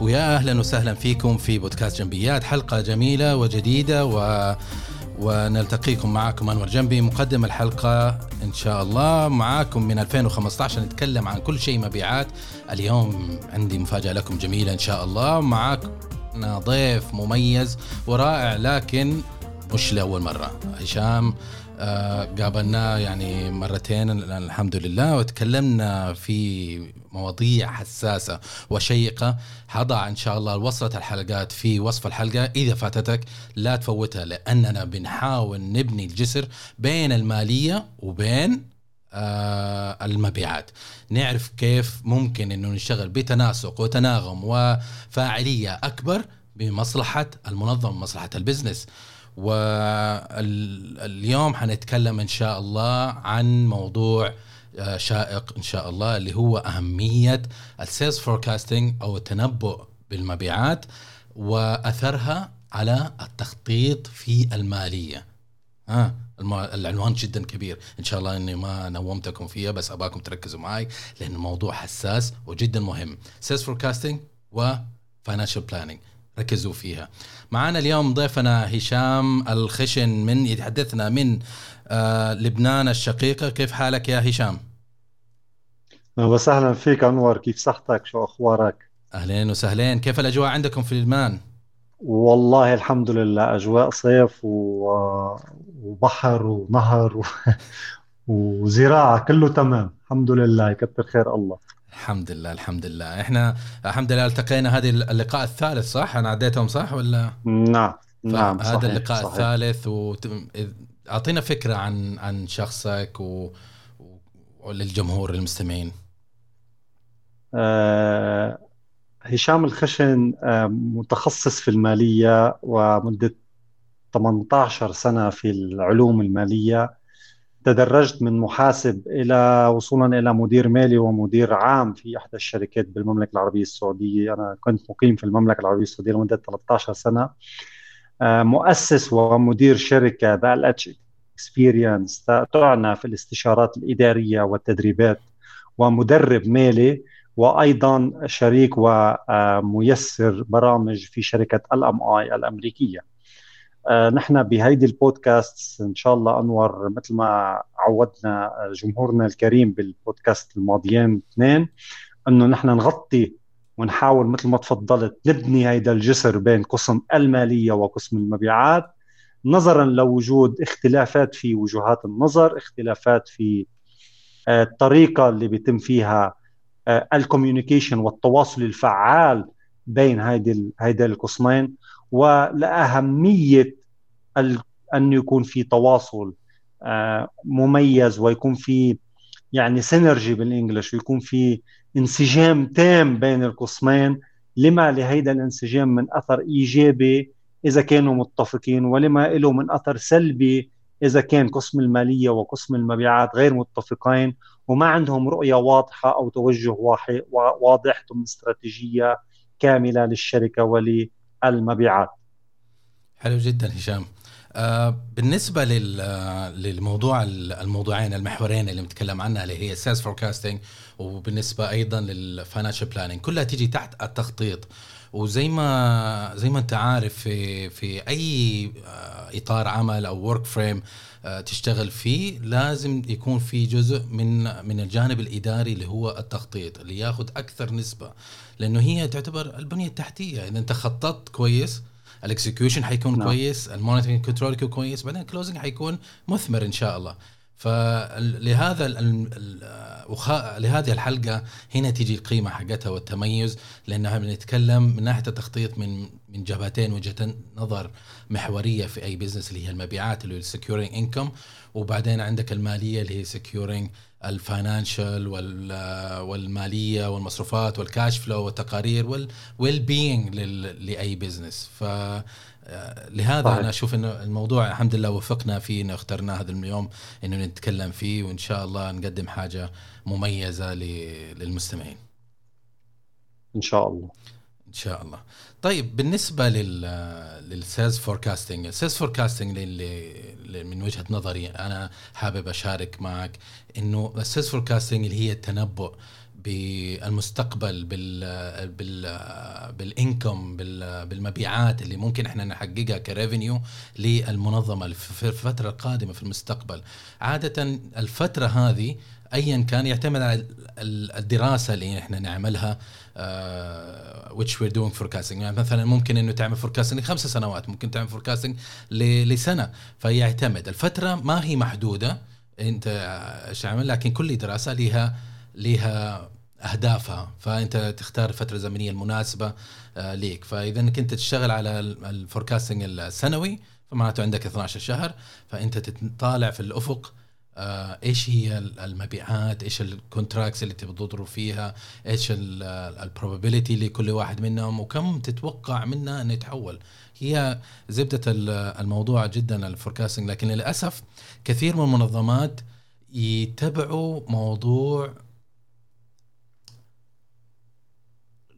ويا أهلا وسهلا فيكم في بودكاست جنبيات حلقة جميلة وجديدة و ونلتقيكم معكم أنور جنبي مقدم الحلقة إن شاء الله معاكم من 2015 نتكلم عن كل شيء مبيعات. اليوم عندي مفاجأة لكم جميلة إن شاء الله. معاكم ضيف مميز ورائع لكن مش لأول مرة. هشام آه، قابلناه يعني مرتين الحمد لله. وتكلمنا في مواضيع حساسة وشيقة. حضع إن شاء الله وصلة الحلقات في وصف الحلقة. إذا فاتتك لا تفوتها لأننا بنحاول نبني الجسر بين المالية وبين آه المبيعات. نعرف كيف ممكن أنه نشتغل بتناسق وتناغم وفاعلية أكبر بمصلحة المنظم مصلحة البزنس. واليوم حنتكلم إن شاء الله عن موضوع شائق إن شاء الله اللي هو أهمية ال sales forecasting أو التنبؤ بالمبيعات وأثرها على التخطيط في المالية. ها العنوان جدا كبير. إن شاء الله إني ما نومتكم فيها بس أباكم تركزوا معي لأن الموضوع حساس وجدا مهم. sales forecasting و financial planning ركزوا فيها. معنا اليوم ضيفنا هشام الخشن من يتحدثنا من آه لبنان الشقيقة. كيف حالك يا هشام؟ وسهلا فيك أنور. كيف صحتك؟ شو أخبارك؟ أهلين وسهلين. كيف الأجواء عندكم في لبنان؟ والله الحمد لله. أجواء صيف و... وبحر ونهر و... وزراعة كله تمام. الحمد لله. يكتر خير الله. الحمد لله الحمد لله. إحنا الحمد لله التقينا هذه اللقاء الثالث صح؟ أنا عديتهم صح ولا؟ نعم نعم هذا اللقاء صحيح. الثالث أعطينا فكرة عن عن شخصك و... وللجمهور المستمعين. آه هشام الخشن آه متخصص في المالية ومدة 18 سنة في العلوم المالية. تدرجت من محاسب إلى وصولا إلى مدير مالي ومدير عام في إحدى الشركات بالمملكة العربية السعودية، أنا كنت مقيم في المملكة العربية السعودية لمدة 13 سنة. آه، مؤسس ومدير شركة The H Experience تعنى في الاستشارات الإدارية والتدريبات ومدرب مالي وأيضا شريك وميسر برامج في شركة ال MI الأمريكية. آه، نحن بهيدي البودكاست إن شاء الله أنور مثل ما عودنا جمهورنا الكريم بالبودكاست الماضيين اثنين إنه نحن نغطي ونحاول مثل ما تفضلت نبني هيدا الجسر بين قسم المالية وقسم المبيعات نظرا لوجود اختلافات في وجهات النظر اختلافات في آه، الطريقة اللي بيتم فيها آه، الكوميونيكيشن والتواصل الفعال بين هيدي هيدا القسمين ولأهمية أن يكون في تواصل آه، مميز ويكون في يعني synergy بالإنجلش ويكون في انسجام تام بين القسمين. لما لهيدا الانسجام من أثر إيجابي إذا كانوا متفقين ولما له من أثر سلبي إذا كان قسم المالية وقسم المبيعات غير متفقين وما عندهم رؤية واضحة أو توجه واضح ضمن استراتيجية كاملة للشركة ولل المبيعات حلو جدا هشام. آه بالنسبة للموضوع الموضوعين المحورين اللي بنتكلم عنها اللي هي sales forecasting وبالنسبة أيضا لل financial planning كلها تيجي تحت التخطيط. وزي ما زي ما أنت عارف في في أي آه، إطار عمل أو work frame آه، تشتغل فيه لازم يكون في جزء من من الجانب الإداري اللي هو التخطيط اللي ياخذ أكثر نسبة. لأنه هي تعتبر البنية التحتية إذا أنت خططت كويس ال execution حيكون نعم. كويس ال monitoring control يكون كويس بعدين ال closing حيكون مثمر إن شاء الله فلهذا لهذه الحلقة هنا تيجي القيمة حقتها والتميز لأنها بنتكلم من ناحية التخطيط من من جبهتين وجهة نظر محورية في أي business اللي هي المبيعات اللي هي ال securing income وبعدين عندك المالية اللي هي securing ال financial والمالية والمصروفات وال cash flow والتقارير وال well-being لأي business ف لهذا طيب. أنا أشوف إنه الموضوع الحمد لله وفقنا فيه إنه اخترنا هذا اليوم إنه نتكلم فيه وإن شاء الله نقدم حاجة مميزة للمستمعين. إن شاء الله. إن شاء الله. طيب بالنسبة لل لل sales forecasting، ال sales forecasting اللي من وجهة نظري أنا حابب أشارك معك إنه ال sales forecasting اللي هي التنبؤ بالمستقبل بال بال بال income بالمبيعات اللي ممكن إحنا نحققها كريفينيو للمنظمة في الفترة القادمة في المستقبل. عادة الفترة هذه ايا كان يعتمد على الدراسة اللي إحنا نعملها which we're doing forecasting. يعني مثلا ممكن إنه تعمل forecasting لخمس سنوات ممكن تعمل forecasting لسنة فيعتمد. الفترة ما هي محدودة إنت إيش لكن كل دراسة لها لها أهدافها فأنت تختار الفترة الزمنية المناسبة آه، ليك. فإذا انك انت تشتغل على ال forecasting السنوي فمعناته عندك 12 شهر فأنت تطالع في الأفق آه، إيش هي المبيعات إيش ال contracts اللي تبغى تضرب فيها إيش ال probability لكل واحد منهم وكم تتوقع منها إنه يتحول. هي زبدة الموضوع جدا ال forecasting لكن للأسف كثير من المنظمات يتبعوا موضوع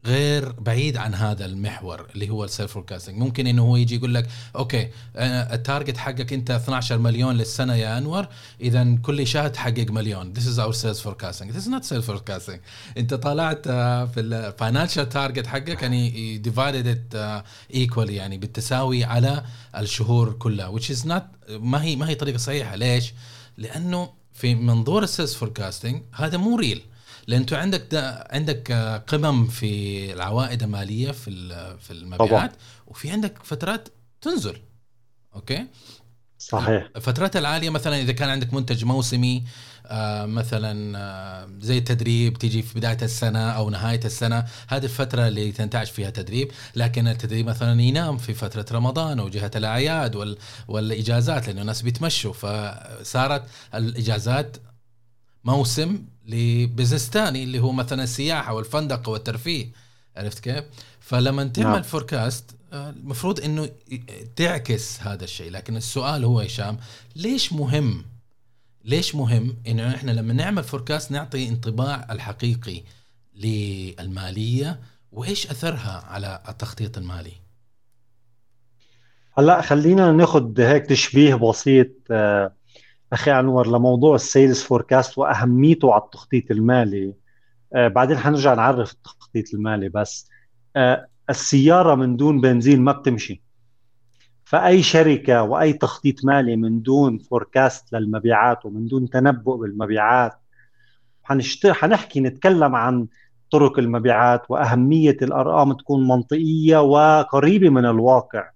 غير بعيد عن هذا المحور اللي هو ال sales forecasting ممكن إنه هو يجي يقول لك okay ال target حقك أنت 12 مليون للسنة يا أنور إذا كل شهر تحقق مليون. Is our sales forecasting this is not sales forecasting أنت طلعت آه، في ال financial target حقك يعني divided it آه، يعني بالتساوي على الشهور كلها which is not ما هي ما هي طريقة صحيحة. ليش؟ لأنه في منظور ال sales forecasting هذا مو real لأن أنت عندك عندك قمم في العوائد المالية في في المبيعات طبعا. وفي عندك فترات تنزل. okay؟ صحيح. الفترات العالية مثلا إذا كان عندك منتج موسمي آه مثلا آه زي التدريب تيجي في بداية السنة أو نهاية السنة هذه الفترة اللي تنتعش فيها تدريب. لكن التدريب مثلا ينام في فترة رمضان أو جهه الأعياد وال والإجازات لأنه الناس بيتمشوا. فصارت الإجازات موسم ل business ثاني اللي هو مثلا السياحة والفندق والترفيه عرفت كيف؟ فلما تعمل نعم. forecast آه، المفروض إنه تعكس هذا الشيء لكن السؤال هو هشام ليش مهم ليش مهم إنه إحنا لما نعمل forecast نعطي انطباع الحقيقي للمالية وإيش أثرها على التخطيط المالي هلأ خلينا ناخذ هيك تشبيه بسيط آه، أخي أنور لموضوع ال sales forecast وأهميته على التخطيط المالي آه بعدين حنرجع نعرف التخطيط المالي بس آه السيارة من دون بنزين ما بتمشي. فأي شركة وأي تخطيط مالي من دون forecast للمبيعات ومن دون تنبؤ بالمبيعات حنشت... حنحكي نتكلم عن طرق المبيعات وأهمية الأرقام تكون منطقية وقريبة من الواقع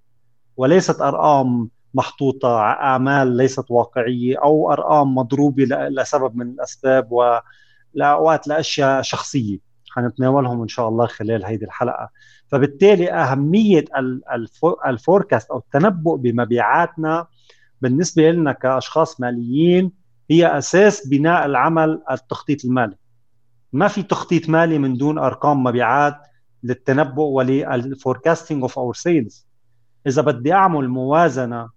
وليست أرقام محطوطة أعمال ليست واقعية أو أرقام مضروبة لسبب من الأسباب ولأوقات لأشياء شخصية. حنتناولهم إن شاء الله خلال هذه الحلقة. فبالتالي أهمية الفوركاست أو التنبؤ بمبيعاتنا بالنسبة لنا كأشخاص ماليين هي أساس بناء العمل التخطيط المالي. ما في تخطيط مالي من دون أرقام مبيعات للتنبؤ ولل forecasting of our sales إذا بدي أعمل موازنة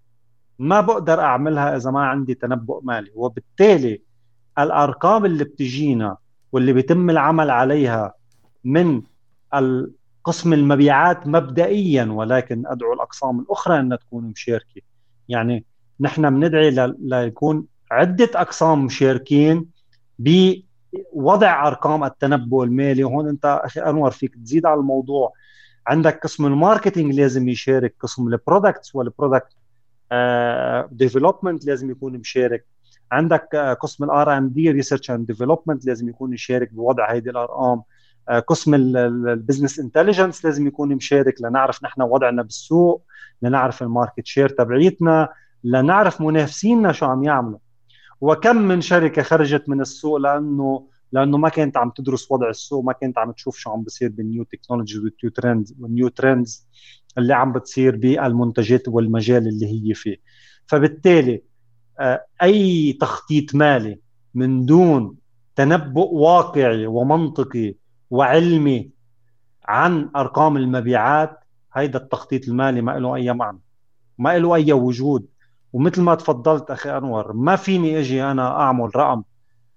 ما بقدر أعملها إذا ما عندي تنبؤ مالي. وبالتالي الأرقام اللي بتجينا واللي بيتم العمل عليها من قسم المبيعات مبدئيا ولكن أدعو الأقسام الأخرى إنها تكون مشاركة. يعني نحن بندعي ليكون عدة أقسام مشاركين بوضع أرقام التنبؤ المالي. وهون أنت أخي أنور فيك تزيد على الموضوع. عندك قسم ال marketing لازم يشارك قسم ال products وال product development لازم يكون مشارك. عندك آه، قسم ال R&D research and development لازم يكون يشارك بوضع هذه الارقام آه، قسم ال business intelligence لازم يكون مشارك لنعرف نحن وضعنا بالسوق لنعرف ال market share تبعيتنا لنعرف منافسينا شو عم يعملوا. وكم من شركة خرجت من السوق لأنه لأنه ما كانت عم تدرس وضع السوق ما كانت عم تشوف شو عم بصير بال new technology وال new trends وال new trends اللي عم بتصير بالمنتجات والمجال اللي هي فيه. فبالتالي آه، أي تخطيط مالي من دون تنبؤ واقعي ومنطقي وعلمي عن أرقام المبيعات هيدا التخطيط المالي ما له أي معنى ما له أي وجود. ومثل ما تفضلت أخي أنور ما فيني أجي أنا أعمل رقم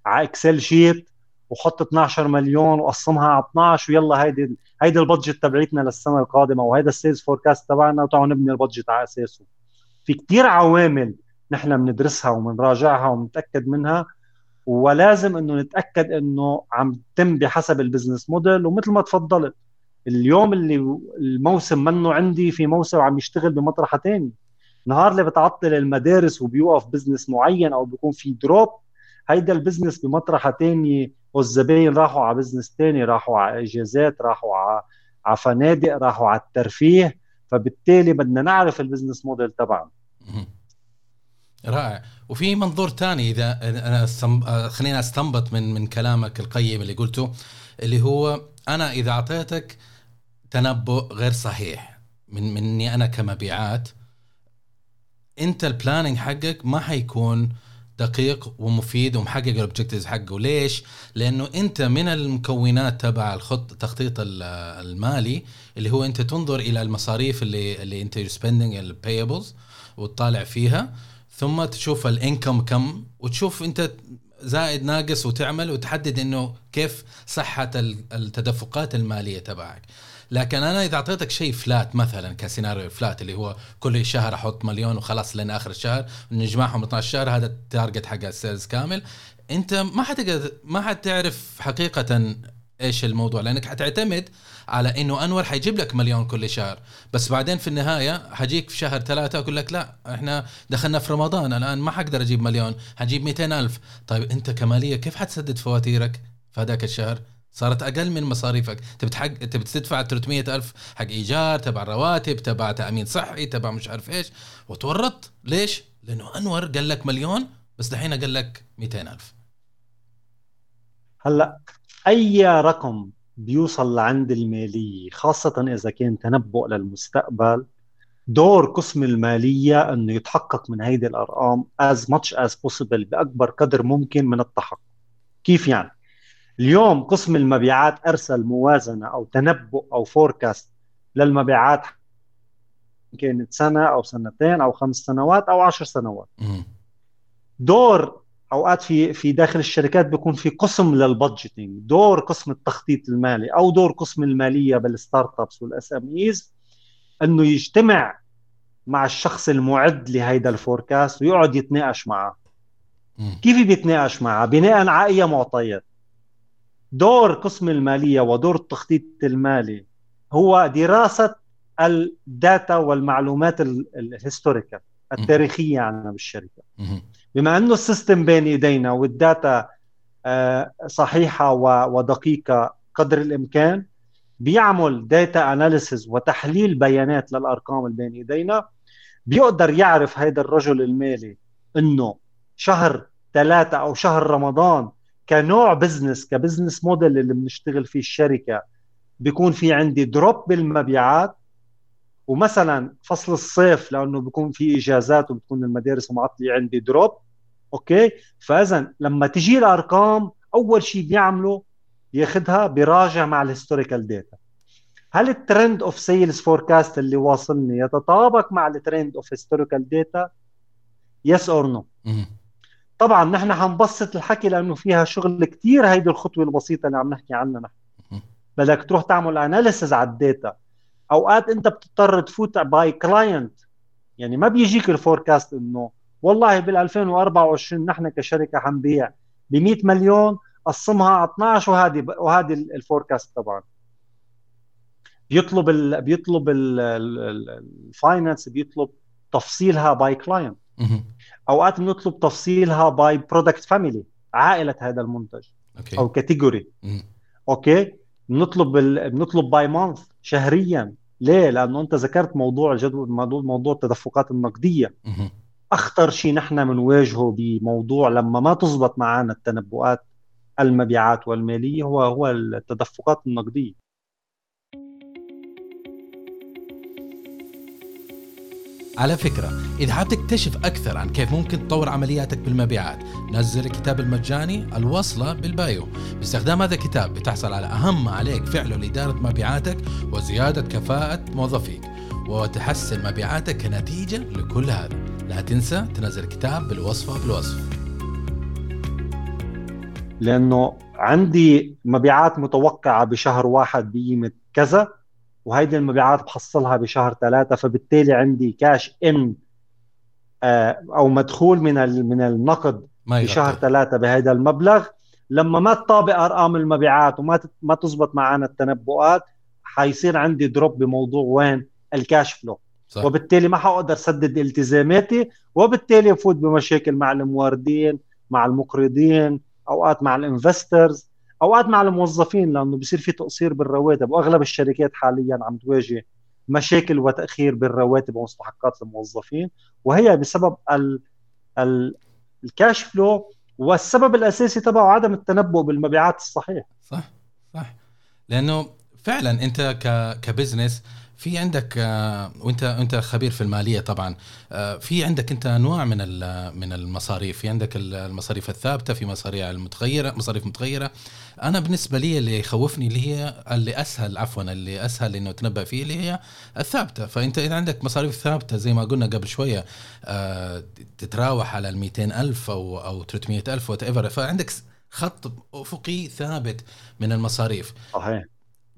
على Excel sheet وحط 12 مليون وقسمها على 12 ويلا هيدي هيدي ال budget تبعيتنا للسنة القادمة وهيدا ال sales forecast تبعنا وتعالوا نبني ال budget على أساسه. في كثير عوامل نحن بندرسها وبنراجعها وبنتاكد منها ولازم إنه نتأكد إنه عم تم بحسب ال business model ومثل ما تفضلت اليوم اللي الموسم منه عندي في موسم عم يشتغل بمطرحه ثانية نهار اللي بتعطل المدارس وبيوقف business معين أو بيكون في drop هيدا ال business بمطرحه ثانية والزباين راحوا على business ثاني راحوا على اجازات راحوا على على فنادق راحوا على الترفيه. فبالتالي بدنا نعرف ال business model تبعنا. رائع. وفي منظور ثاني إذا انا خلينا أستنبط من من كلامك القيم اللي قلته اللي هو أنا إذا أعطيتك تنبؤ غير صحيح من مني أنا كمبيعات أنت ال planning حقك ما حيكون دقيق ومفيد ومحقق ال objectives حقه. ليش؟ لأنه أنت من المكونات تبع الخط التخطيط المالي اللي هو أنت تنظر إلى المصاريف اللي اللي أنت spending ال payables وتطالع فيها ثم تشوف ال income كم وتشوف أنت زائد ناقص وتعمل وتحدد إنه كيف صحة التدفقات المالية تبعك. لكن أنا إذا أعطيتك شيء flat مثلا كسيناريو flat اللي هو كل شهر أحط مليون وخلاص لين آخر الشهر نجمعهم 12 شهر هذا ال target حق ال sales كامل أنت ما حتقدر ما حتعرف حقيقه إيش الموضوع لأنك حتعتمد على إنه أنور حيجيب لك مليون كل شهر. بس بعدين في النهاية حجيك في شهر ثلاثة أقول لك لا إحنا دخلنا في رمضان الآن ما حقدر أجيب مليون حجيب 200 ألف. طيب أنت كمالية كيف حتسدد فواتيرك في هذاك الشهر؟ صارت أقل من مصاريفك. تبي تحق تبي تدفع 300 ألف حق إيجار تبع رواتب تبع تأمين صحي تبع مش عارف إيش. وتورطت ليش؟ لأنه أنور قال لك مليون بس دحين قال لك 200 ألف. هلأ أي رقم بيوصل لعند المالية خاصة إذا كان تنبؤ للمستقبل دور قسم المالية إنه يتحقق من هيدي الأرقام as much as possible بأكبر قدر ممكن من التحقق. كيف يعني؟ اليوم قسم المبيعات أرسل موازنة أو تنبؤ أو forecast للمبيعات كانت سنة أو سنتين أو خمس سنوات أو عشر سنوات. دور أوقات في في داخل الشركات بيكون في قسم لل budgeting دور قسم التخطيط المالي أو دور قسم المالية بال startups وال SMEs إنه يجتمع مع الشخص المعد لهيدا ال forecast ويقعد يتناقش معه. كيف بيتناقش معه؟ بناء على أي معطيات؟ دور قسم المالية ودور التخطيط المالي هو دراسة ال data والمعلومات ال historical التاريخية عنا بالشركة. بما أنه ال system بين إيدينا وال data آه، صحيحة ودقيقة قدر الإمكان بيعمل data analysis وتحليل بيانات للأرقام اللي بين إيدينا بيقدر يعرف هذا الرجل المالي إنه شهر ثلاثة أو شهر رمضان كنوع business ك business model اللي بنشتغل فيه الشركة بيكون في عندي drop بالمبيعات ومثلا فصل الصيف لأنه بيكون في إجازات وبتكون المدارس معطله عندي drop okay؟ فاذا لما تجي الأرقام أول شيء بيعمله ياخذها بيراجع مع ال historical data هل ال trend of sales forecast اللي واصلني يتطابق مع ال trend of historical data yes or no طبعا نحن حنبسط الحكي لأنه فيها شغل كثير هيدي الخطوة البسيطة اللي عم نحكي عنها نحن. بدك تروح تعمل analysis على ال data. أوقات أنت بتضطر تفوت by client يعني ما بيجيك ال forecast إنه والله بال 2024 نحن كشركة حنبيع ب 100 مليون قسمها على 12 وهذه وهذه ال forecast طبعا. بيطلب ال بيطلب ال finance بيطلب تفصيلها by client أوقات بنطلب تفصيلها by product family عائلة هذا المنتج okay. أو category okay؟ بنطلب بال... بنطلب by month شهريا. ليه؟ لأنه أنت ذكرت موضوع الجدول موضوع موضوع التدفقات النقدية. أخطر شيء نحن بنواجهه بموضوع لما ما تزبط معنا التنبؤات المبيعات والمالية هو هو التدفقات النقدية. على فكرة إذا حاب تكتشف أكثر عن كيف ممكن تطور عملياتك بالمبيعات نزل الكتاب المجاني الوصلة بالبايو. باستخدام هذا الكتاب بتحصل على أهم ما عليك فعله لإدارة مبيعاتك وزيادة كفاءة موظفيك وتحسن مبيعاتك كنتيجة لكل هذا. لا تنسى تنزل الكتاب بالوصفة بالوصف. لأنه عندي مبيعات متوقعة بشهر واحد بقيمة كذا وهيدي المبيعات بحصلها بشهر ثلاثة فبالتالي عندي كاش ان آه، أو مدخول من من النقد ما في شهر ثلاثة بهذا المبلغ. لما ما تطابق أرقام المبيعات وما ما تزبط معنا التنبؤات حيصير عندي drop بموضوع وين ال cash flow صح. وبالتالي ما حقدر سدد التزاماتي وبالتالي بفوت بمشاكل مع الموردين مع المقرضين أوقات مع ال investors أوقات مع الموظفين لأنه بصير في تقصير بالرواتب وأغلب الشركات حاليا عم تواجه مشاكل وتأخير بالرواتب ومستحقات الموظفين وهي بسبب ال ال ال cash flow والسبب الأساسي تبعه عدم التنبؤ بالمبيعات الصحيح. صح صح. لأنه فعلا أنت ك business في عندك آه، وانت انت خبير في المالية طبعا آه، في عندك انت انواع من من المصاريف؟ في عندك المصاريف الثابتة في مصاريف المتغيرة مصاريف متغيرة. أنا بالنسبة لي اللي يخوفني اللي هي اللي أسهل عفوا اللي أسهل إنه تنبأ فيه اللي هي الثابتة. فأنت إذا عندك مصاريف ثابتة زي ما قلنا قبل شوية آه، تتراوح على ال ألف أو أو 300 ألف whatever فعندك خط افقي ثابت من المصاريف. صحيح.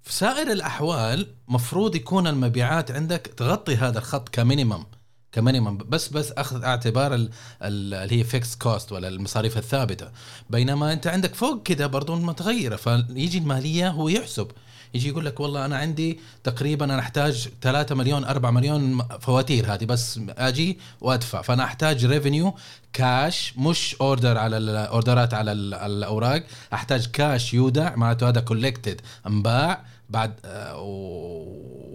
في سائر الأحوال مفروض يكون المبيعات عندك تغطي هذا الخط ك minimum ك minimum بس بس أخذ اعتبار اللي هي fixed cost ولا المصاريف الثابتة. بينما أنت عندك فوق كده برضو متغيرة فيجي المالية هو يحسب. يجي يقول لك والله أنا عندي تقريبا أنا أحتاج 3 مليون 4 مليون فواتير هذه بس أجي وأدفع. فأنا أحتاج revenue كاش مش order على ال orderات على الأوراق أحتاج كاش يودع معناته هذا collected أنباع. بعد آه،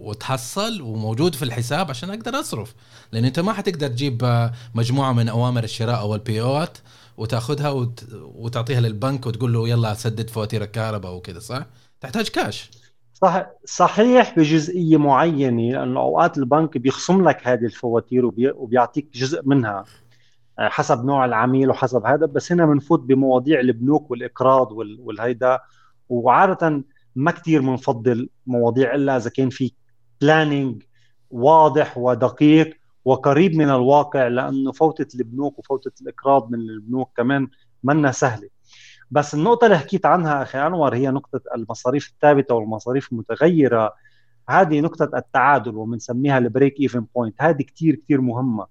وتحصل وموجود في الحساب عشان أقدر أصرف. لأن أنت ما حتقدر تجيب آه، مجموعة من أوامر الشراء أو ال PO ات وتأخذها وت... وتعطيها للبنك وتقول له يلا سدد فواتير الكهرباء وكذا صح؟ تحتاج كاش صح صحيح بجزئيه معينة لأنه أوقات البنك بيخصم لك هذه الفواتير وبي... وبيعطيك جزء منها آه، حسب نوع العميل وحسب هذا بس هنا بنفوت بمواضيع البنوك والإقراض وال... والهيدا. وعادة ما كثير بنفضل مواضيع إلا إذا كان في planning واضح ودقيق وقريب من الواقع لأنه فوتة البنوك وفوتة الإقراض من البنوك كمان منا سهلة. بس النقطة اللي حكيت عنها أخي أنور هي نقطة المصاريف الثابتة والمصاريف المتغيرة. هذه نقطة التعادل وبنسميها ال break even point هذه كثير كثير مهمة.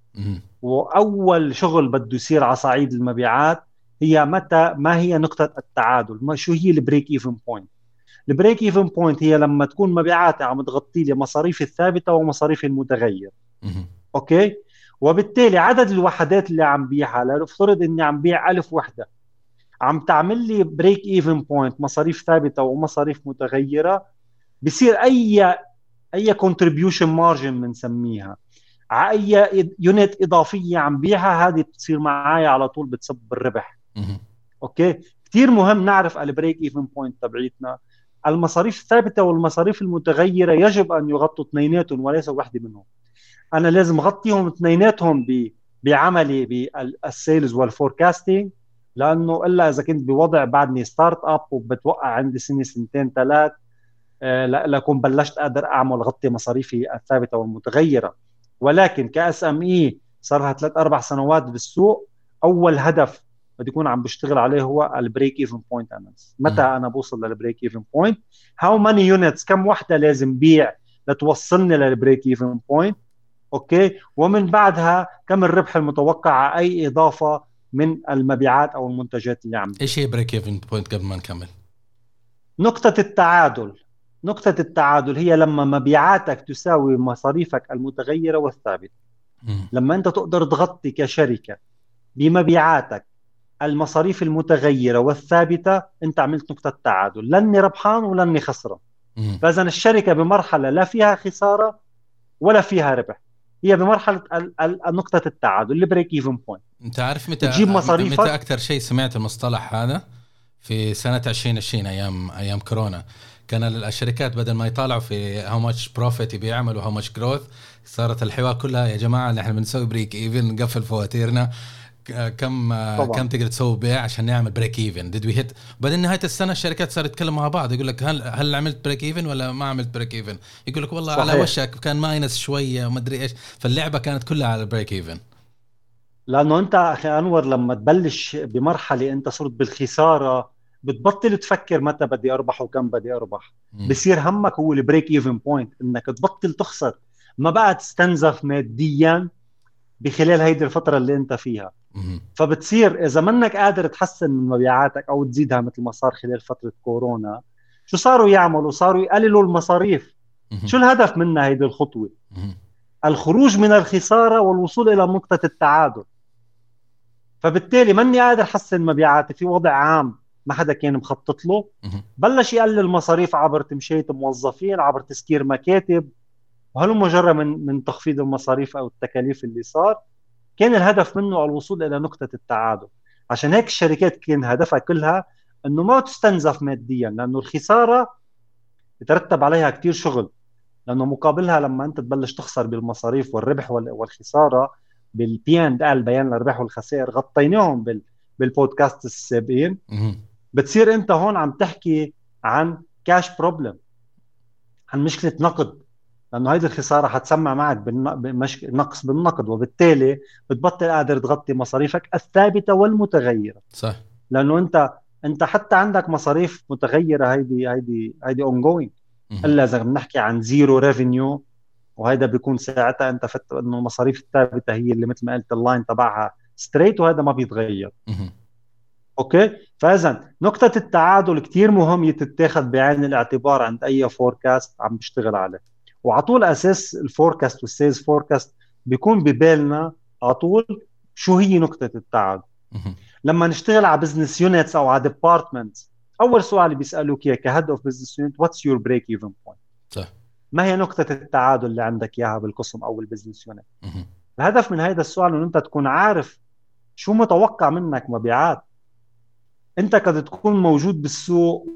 وأول شغل بده يصير على صعيد المبيعات هي متى ما هي نقطة التعادل؟ ما شو هي ال break even point ال break even point هي لما تكون مبيعاتي عم تغطي لي مصاريفي الثابتة ومصاريفي المتغير. okay؟ وبالتالي عدد الوحدات اللي عم بيعها لنفترض إني عم بيع ألف وحدة عم تعمل لي break even point مصاريف ثابتة ومصاريف متغيرة بصير أي أي contribution margin بنسميها. على أي unit إضافية عم بيعها هذه بتصير معي على طول بتصب بالربح. okay؟ كثير مهم نعرف ال break even point تبعيتنا. المصاريف الثابتة والمصاريف المتغيرة يجب أن يغطوا اثنيناتهم وليس واحدة منهم. أنا لازم أغطيهم اثنيناتهم بعملي بال sales وال forecasting لأنه إلا إذا كنت بوضع بعدني startup وبتوقع عندي سنة سنتين ثلاث آه، لأكون بلشت أقدر أعمل غطي مصاريفي الثابتة والمتغيرة. ولكن ك SME صار لها ثلاث أربع سنوات بالسوق أول هدف بدي يكون عم بشتغل عليه هو ال break even point analysis متى أنا بوصل لل break even point how many units كم وحدة لازم بيع لتوصلني لل break even point okay؟ ومن بعدها كم الربح المتوقع على أي إضافة من المبيعات أو المنتجات اللي عم إيش هي break even point قبل ما نكمل؟ نقطة التعادل. نقطة التعادل هي لما مبيعاتك تساوي مصاريفك المتغيرة والثابتة. لما أنت تقدر تغطي كشركة بمبيعاتك المصاريف المتغيرة والثابتة أنت عملت نقطة تعادل. لاني ربحان ولاني خسران. فإذا الشركة بمرحلة لا فيها خسارة ولا فيها ربح. هي بمرحلة نقطة التعادل ال break even point انت عارف متى تجيب مصاريفك؟ متى أكثر شيء سمعت المصطلح هذا؟ في سنة 2020 أيام أيام كورونا. كان الشركات بدل ما يطالعوا في how much profit بيعملوا how much growth صارت الحوار كلها يا جماعة نحن بنسوي break even نقفل فواتيرنا. كم طبعا. كم تقدر تسوي بيع عشان نعمل break even did we hit بعدين نهاية السنة الشركات صارت تتكلم مع بعض يقول لك هل هل عملت break even ولا ما عملت break even يقول لك والله صحيح. على وشك كان minus شوية وما أدري إيش فاللعبة كانت كلها على ال break even لأنه أنت أخي أنور لما تبلش بمرحلة أنت صرت بالخسارة بتبطل تفكر متى بدي أربح وكم بدي أربح. م. بصير همك هو ال break even point إنك تبطل تخسر. ما بقى تستنزف ماديا بخلال هيدي الفترة اللي أنت فيها. فبتصير إذا منك قادر تحسن من مبيعاتك أو تزيدها مثل ما صار خلال فترة كورونا شو صاروا يعملوا؟ صاروا يقللوا المصاريف. شو الهدف منها هيدي الخطوة؟ الخروج من الخسارة والوصول إلى نقطة التعادل. فبالتالي ماني قادر أحسن مبيعاتي في وضع عام ما حدا كان مخطط له. بلش يقلل مصاريف عبر تمشية موظفين عبر تسكير مكاتب. وهل مجرد من من تخفيض المصاريف أو التكاليف اللي صار. كان الهدف منه الوصول إلى نقطة التعادل. عشان هيك الشركات كان هدفها كلها إنه ما تستنزف ماديا لأنه الخسارة يترتب عليها كثير شغل. لأنه مقابلها لما أنت تبلش تخسر بالمصاريف والربح والخسارة بال P and L بيان الارباح والخسائر غطيناهم بال بالبودكاست السابقين. بتصير أنت هون عم تحكي عن cash problem عن مشكلة نقد. لأنه هيدي الخسارة حتسمع معك بالنقص بالنقد وبالتالي بتبطل قادر تغطي مصاريفك الثابتة والمتغيرة. صح. لأنه أنت أنت حتى عندك مصاريف متغيرة هيدي هيدي هيدي ongoing إلا إذا بنحكي عن zero revenue وهذا بيكون ساعتها أنت فت إنه المصاريف الثابتة هي اللي مثل ما قلت ال line تبعها straight وهذا ما بيتغير. okay؟ فإذا نقطة التعادل كثير مهم يتتاخذ بعين الاعتبار عند أي forecast عم بيشتغل عليه. وعلى طول أساس ال forecast وال sales forecast بيكون ببالنا على طول شو هي نقطة التعادل لما نشتغل على business units أو على department أول سؤال بيسألوك إياه ك head of business unit what's your break even point صح. ما هي نقطة التعادل اللي عندك إياها بالقسم أو ال business unit الهدف من هذا السؤال إنه أنت تكون عارف شو متوقع منك مبيعات. أنت قد تكون موجود بالسوق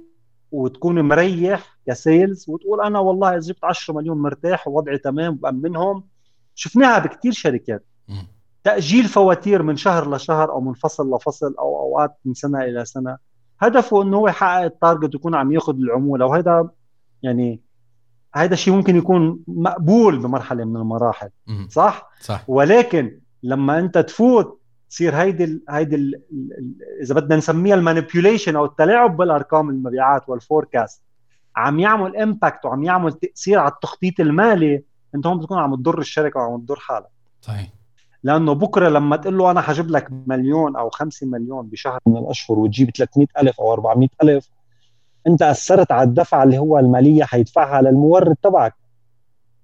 وتكون مريح ك sales وتقول أنا والله اذا جبت 10 مليون مرتاح ووضعي تمام بامنهم شفناها بكثير شركات. تأجيل فواتير من شهر لشهر أو من فصل لفصل أو أوقات من سنة إلى سنة. هدفه إنه هو يحقق ال target ويكون عم ياخذ العمولة وهذا يعني هذا الشيء ممكن يكون مقبول بمرحلة من المراحل. صح؟ صح. ولكن لما أنت تفوت تصير هيدي ال هيدي ال إذا بدنا نسميها ال manipulation أو التلاعب بالأرقام المبيعات وال forecast عم يعمل impact وعم يعمل تأثير على التخطيط المالي انت هون بتكون عم تضر الشركة وعم تضر حالك صحيح. لأنه بكرة لما تقول له أنا حجيب لك مليون أو خمسة مليون بشهر من الأشهر وتجيب 300 ألف أو 400 ألف أنت أثرت على الدفعة اللي هو المالية حيدفعها للمورد تبعك.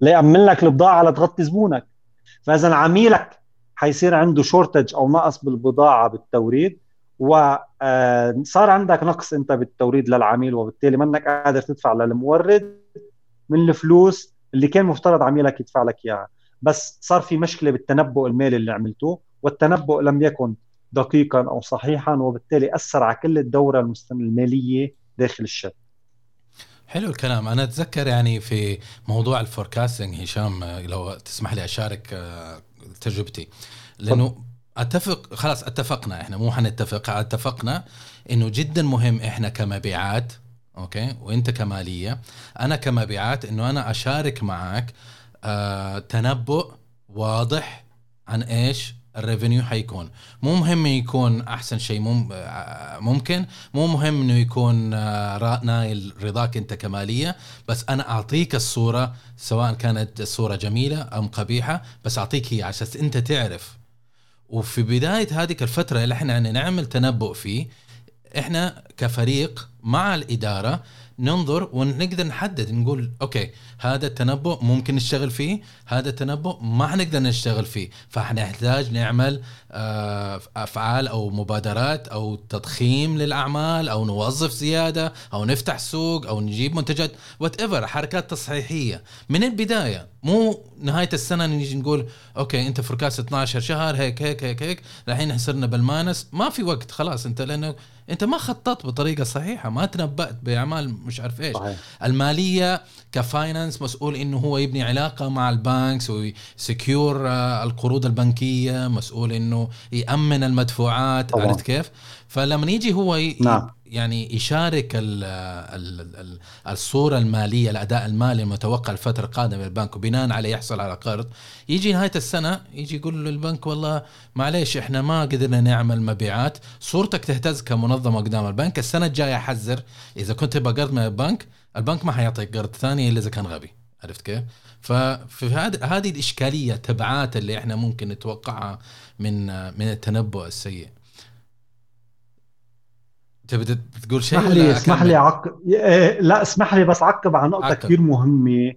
ليأمن لك البضاعة لتغطي زبونك. فإذا عميلك حيصير عنده شورتج أو نقص بالبضاعة بالتوريد. وصار آه، عندك نقص انت بالتوريد للعميل وبالتالي منك قادر تدفع للمورد من الفلوس اللي كان مفترض عميلك يدفع لك إياها. بس صار في مشكلة بالتنبؤ المالي اللي عملته والتنبؤ لم يكن دقيقا أو صحيحا وبالتالي أثر على كل الدورة المالية داخل الشركة. حلو الكلام. أنا أتذكر يعني في موضوع ال forecasting هشام لو تسمح لي أشارك آه، تجربتي. لأنه اتفق خلاص اتفقنا إحنا مو حنتفق اتفقنا إنه جدا مهم إحنا كمبيعات okay؟ وإنت كمالية. أنا كمبيعات إنه أنا أشارك معك آه تنبؤ واضح عن إيش ال revenue حيكون. مو مهم يكون أحسن شيء ممكن. مو مهم إنه يكون آه، نايل رضاك إنت كمالية بس أنا أعطيك الصورة سواء كانت الصورة جميلة أم قبيحة بس أعطيك هي عشان إنت تعرف وفي بداية هذه الفترة اللي إحنا نعمل تنبؤ فيه إحنا كفريق مع الإدارة ننظر ونقدر نحدد نقول أوكي هذا التنبؤ ممكن نشتغل فيه هذا التنبؤ ما حنقدر نشتغل فيه. فحنحتاج نعمل آه، أفعال أو مبادرات أو تضخيم للأعمال أو نوظف زيادة أو نفتح سوق أو نجيب منتجات whatever حركات تصحيحية. من البداية مو نهاية السنة نيجي نقول okay أنت forecast 12 شهر هيك هيك هيك هيك الحين صرنا بال month ما في وقت خلاص أنت لأنه انت ما خططت بطريقة صحيحة ما تنبأت بأعمال مش عارف إيش صحيح. المالية ك finance مسؤول إنه هو يبني علاقة مع ال banks وي secure آه، القروض البنكية مسؤول إنه يأمن المدفوعات. عرفت كيف فلما يجي هو ي... نعم. يعني يشارك ال ال ال الصورة المالية الأداء المالي المتوقع الفترة القادمة للبنك وبناء عليه يحصل على قرض. يجي نهاية السنة يجي يقول للبنك والله معليش إحنا ما قدرنا نعمل مبيعات صورتك تهتز كمنظمة قدام البنك السنة الجاية حذر إذا كنت تبغى قرض من البنك البنك ما حيعطيك قرض ثاني إلا إذا كان غبي. عرفت كيف؟ ففي هذه الإشكالية تبعات اللي إحنا ممكن نتوقعها من من التنبؤ السيء. تبي تقول شيء اسمح لي اسمح لي عقب إيه، لا اسمح لي بس عقب على نقطة كثير مهمة.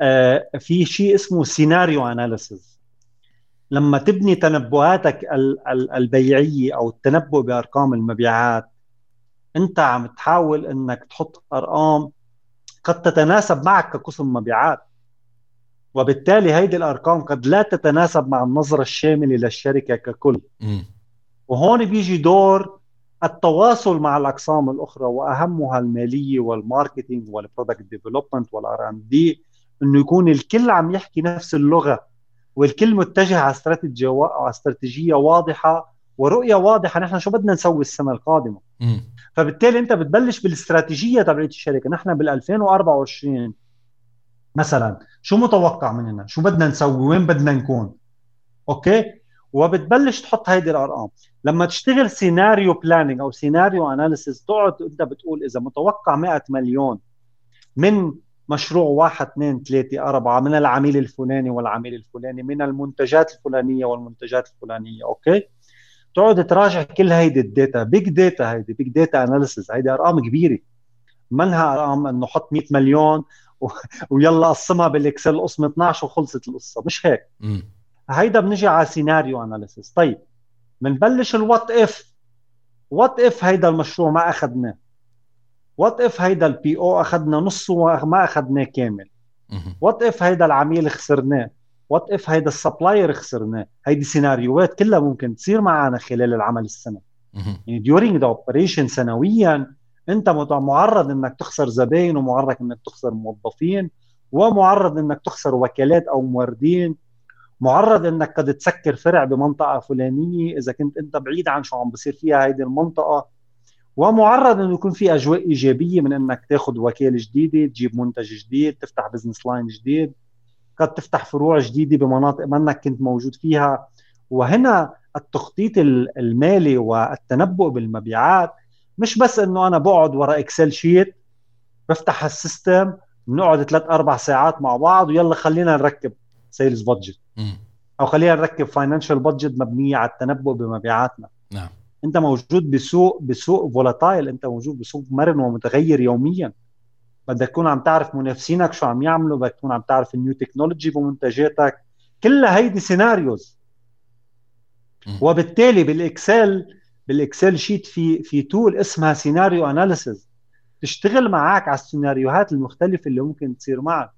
آه، في شيء اسمه scenario analysis لما تبني تنبؤاتك البيعية أو التنبؤ بأرقام المبيعات أنت عم تحاول إنك تحط أرقام قد تتناسب معك كقسم مبيعات. وبالتالي هيدي الأرقام قد لا تتناسب مع النظرة الشاملة للشركة ككل. م. وهون بيجي دور التواصل مع الأقسام الأخرى وأهمها المالية وال marketing وال product development وال R and D إنه يكون الكل عم يحكي نفس اللغة والكل متجه على استراتيجية على استراتيجية واضحة ورؤية واضحة. نحن شو بدنا نسوي السنة القادمة؟ م. فبالتالي أنت بتبلش بالاستراتيجية تبعت الشركة. نحن بال 2024 مثلا شو متوقع مننا؟ شو بدنا نسوي؟ وين بدنا نكون؟ okay؟ وبتبلش تحط هيدي الأرقام. لما تشتغل scenario planning أو scenario analysis تقعد أنت بتقول إذا متوقع 100 مليون من مشروع واحد اثنين ثلاثة أربعة من العميل الفلاني والعميل الفلاني من المنتجات الفلانية والمنتجات الفلانية okay؟ تقعد تراجع كل هيدي ال data big data هيدي big data analysis هيدي أرقام كبيرة. منها أرقام إنه حط 100 مليون و... ويلا قسمها بال Excel قسم 12 وخلصت القصة. مش هيك. م. هيدا بنجي على scenario analysis طيب بنبلش ال what if what if هيدا المشروع ما أخذناه. what if هيدا ال PO أخذنا نصه وما أخذناه كامل. what if هيدا العميل خسرناه. what if هيدا ال supplier خسرناه. هيدي سيناريوهات كلها ممكن تصير معنا خلال العمل السنة. يعني during the operation سنويا أنت معرض إنك تخسر زباين ومعرض إنك تخسر موظفين ومعرض إنك تخسر وكالات أو موردين معرض إنك قد تسكر فرع بمنطقة فلانية إذا كنت أنت بعيد عن شو عم بصير فيها هيدي المنطقة. ومعرض إنه يكون في أجواء إيجابية من إنك تاخذ وكالة جديدة تجيب منتج جديد تفتح business line جديد. قد تفتح فروع جديدة بمناطق منك كنت موجود فيها. وهنا التخطيط المالي والتنبؤ بالمبيعات مش بس إنه أنا بقعد ورا Excel sheet بفتح ال system بنقعد ثلاث أربع ساعات مع بعض ويلا خلينا نركب. sales budget أو خلينا نركب financial budget مبنية على التنبؤ بمبيعاتنا. نعم. أنت موجود بسوق بسوق volatile أنت موجود بسوق مرن ومتغير يوميا. بدك تكون عم تعرف منافسينك شو عم يعملوا بدك تكون عم تعرف ال new technology بمنتجاتك. كلها هيدي scenarios وبالتالي بال Excel بال Excel sheet في في tool اسمها scenario analysis تشتغل معك على السيناريوهات المختلفة اللي ممكن تصير معك.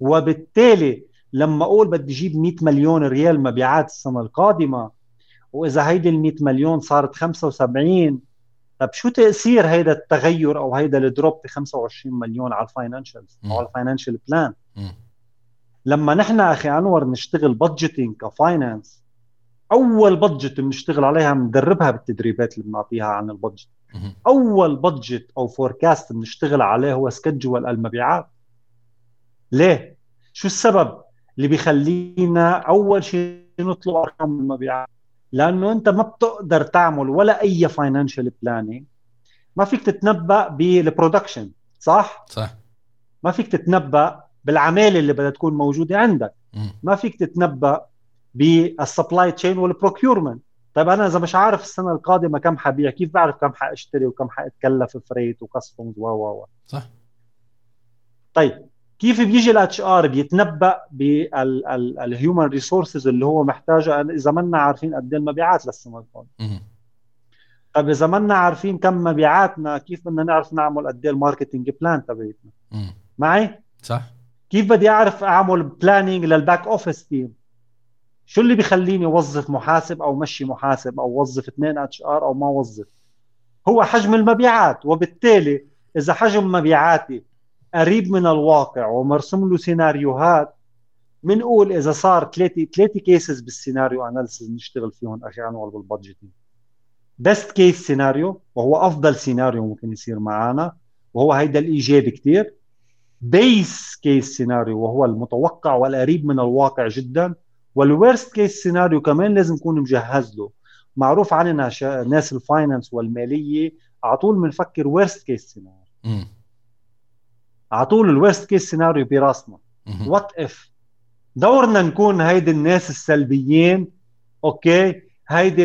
وبالتالي لما أقول بدي أجيب 100 مليون ريال مبيعات السنة القادمة وإذا هيدي ال 100 مليون صارت 75 طب شو تأثير هيدا التغير أو هيدا ال drop ب 25 مليون على ال financials أو على ال financial plan لما نحن أخي أنور نشتغل budgeting ك finance أول budget بنشتغل عليها بندربها بالتدريبات اللي بنعطيها عن ال budget أول budget أو forecast بنشتغل عليه هو schedule المبيعات. ليه؟ شو السبب؟ اللي بيخلينا أول شيء نطلب أرقام المبيعات. لأنه أنت ما بتقدر تعمل ولا أي financial planning ما فيك تتنبأ بال production صح؟ صح. ما فيك تتنبأ بالعمالة اللي بدها تكون موجودة عندك. م. ما فيك تتنبأ بال supply chain وال procurement طيب أنا إذا مش عارف السنة القادمة كم حبيع كيف بعرف كم حأشتري وكم حأتكلف freight و customs و و؟ صح. طيب كيف بيجي ال HR؟ بيتنبأ بال human resources اللي هو محتاجه. إذا منا عارفين قد إيه المبيعات للسنه القادمه طيب إذا منا عارفين كم مبيعاتنا كيف بدنا نعرف نعمل قد إيه ال marketing plan تبعتنا معي؟ صح. كيف بدي أعرف أعمل planning لل back office team شو اللي بيخليني أوظف محاسب أو مشي محاسب أو وظف اثنين HR أو ما وظف هو حجم المبيعات. وبالتالي إذا حجم مبيعاتي قريب من الواقع ومرسوم له سيناريوهات. بنقول إذا صار ثلاثة ثلاثة cases بال scenario analysis نشتغل فيهم أخي انور بال budgeting best case scenario وهو أفضل سيناريو ممكن يصير معنا وهو هيدا الايجابي كثير base case scenario وهو المتوقع والقريب من الواقع جدا. وال worst case scenario كمان لازم نكون مجهز له. معروف عننا ناس الفاينانس والمالية على طول بنفكر worst case scenario على طول ال worst case scenario براسنا what if دورنا نكون هيدي الناس السلبيين أوكي؟ هيدي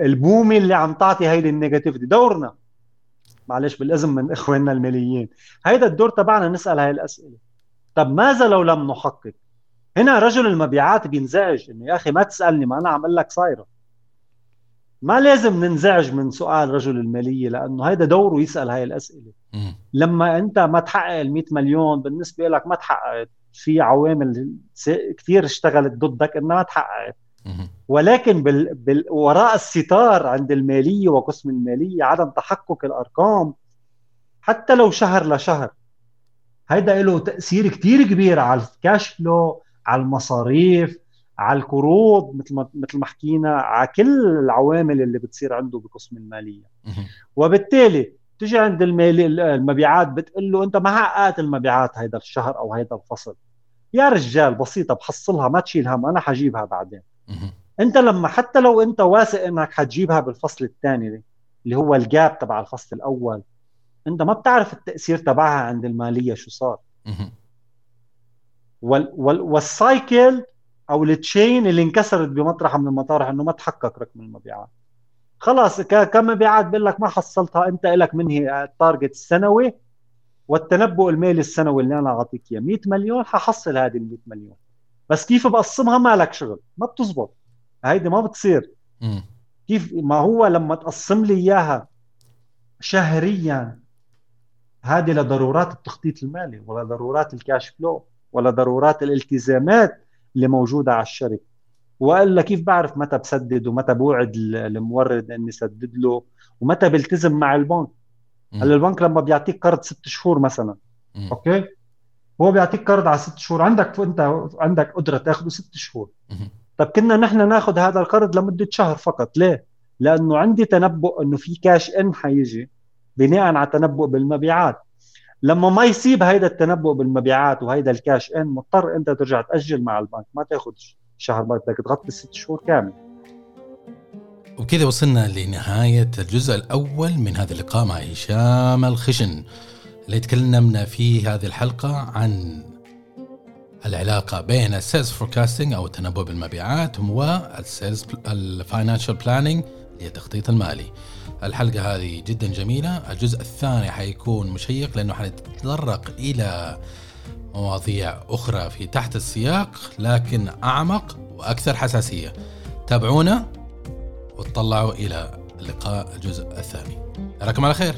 البومي اللي عم تعطي هيدي ال negativity. دورنا. معلش بالاذن من إخواننا الماليين. هيدا الدور تبعنا نسأل هاي الأسئلة. طب ماذا لو لم نحقق؟ هنا رجل المبيعات بينزعج. إنه يا أخي ما تسألني ما أنا عم أقول لك صايرة. ما لازم ننزعج من سؤال رجل المالية لأنه هيدا دوره يسأل هاي الأسئلة. لما انت ما تحقق ال 100 مليون بالنسبة لك ما تحققت. في عوامل كثير اشتغلت ضدك انها ما تحققت. ولكن بال... بال... وراء الستار عند المالية وقسم المالية عدم تحقق الأرقام حتى لو شهر لشهر. هيدا له تأثير كثير كبير على الكاش فلو على المصاريف على القروض مثل ما مثل ما حكينا على كل العوامل اللي بتصير عنده بقسم المالية. وبالتالي تجي عند المبيعات بتقول له أنت ما حققت المبيعات هيدا الشهر أو هيدا الفصل. يا رجال بسيطة بحصلها ما تشيل هم أنا حجيبها بعدين. أنت لما حتى لو أنت واثق إنك حتجيبها بالفصل الثاني اللي هو ال gap تبع الفصل الأول أنت ما بتعرف التأثير تبعها عند المالية شو صار. وال وال وال cycle أو ال chain اللي انكسرت بمطرح من المطارح إنه ما تحقق رقم المبيعات. خلاص كمبيعات بقول لك ما حصلتها انت لك منهي ال target السنوي والتنبؤ المالي السنوي اللي أنا أعطيك إياه. 100 مليون ححصل هذه ال 100 مليون. بس كيف بقسمها؟ ما لك شغل. ما بتزبط. هيدي ما بتصير. م. كيف؟ ما هو لما تقسم لي إياها شهريا هذه لضرورات التخطيط المالي ولا ضرورات الكاش فلو ولا ضرورات الالتزامات اللي موجودة على الشركة. والا كيف بعرف متى بسدد ومتى بوعد المورد إني سدد له ومتى بلتزم مع البنك. هلأ البنك لما بيعطيك قرض ست شهور مثلا. م. أوكي؟ هو بيعطيك قرض على ست شهور. عندك أنت عندك قدرة تاخذه ست شهور. طب كنا نحن ناخذ هذا القرض لمدة شهر فقط. ليه؟ لأنه عندي تنبؤ إنه في cash in حيجي بناء على تنبؤ بالمبيعات. لما ما يصيب هيدا التنبؤ بالمبيعات وهيدا ال cash in مضطر أنت ترجع تأجل مع البنك ما تاخذ شهر بدك تغطي ست شهور كامل وكذا وصلنا لنهاية الجزء الأول من هذا اللقاء مع هشام الخشن اللي تكلمنا فيه هذه الحلقة عن العلاقة بين ال sales forecasting أو التنبؤ بالمبيعات وال sales ال financial planning اللي هي التخطيط المالي. الحلقة هذه جدا جميلة، الجزء الثاني حيكون مشوق لأنه حنتطرق إلى مواضيع أخرى في تحت هالسياق لكن أعمق وأكثر حساسية. تابعونا وتطلعوا إلى لقاء الجزء الثاني. أراكم على خير.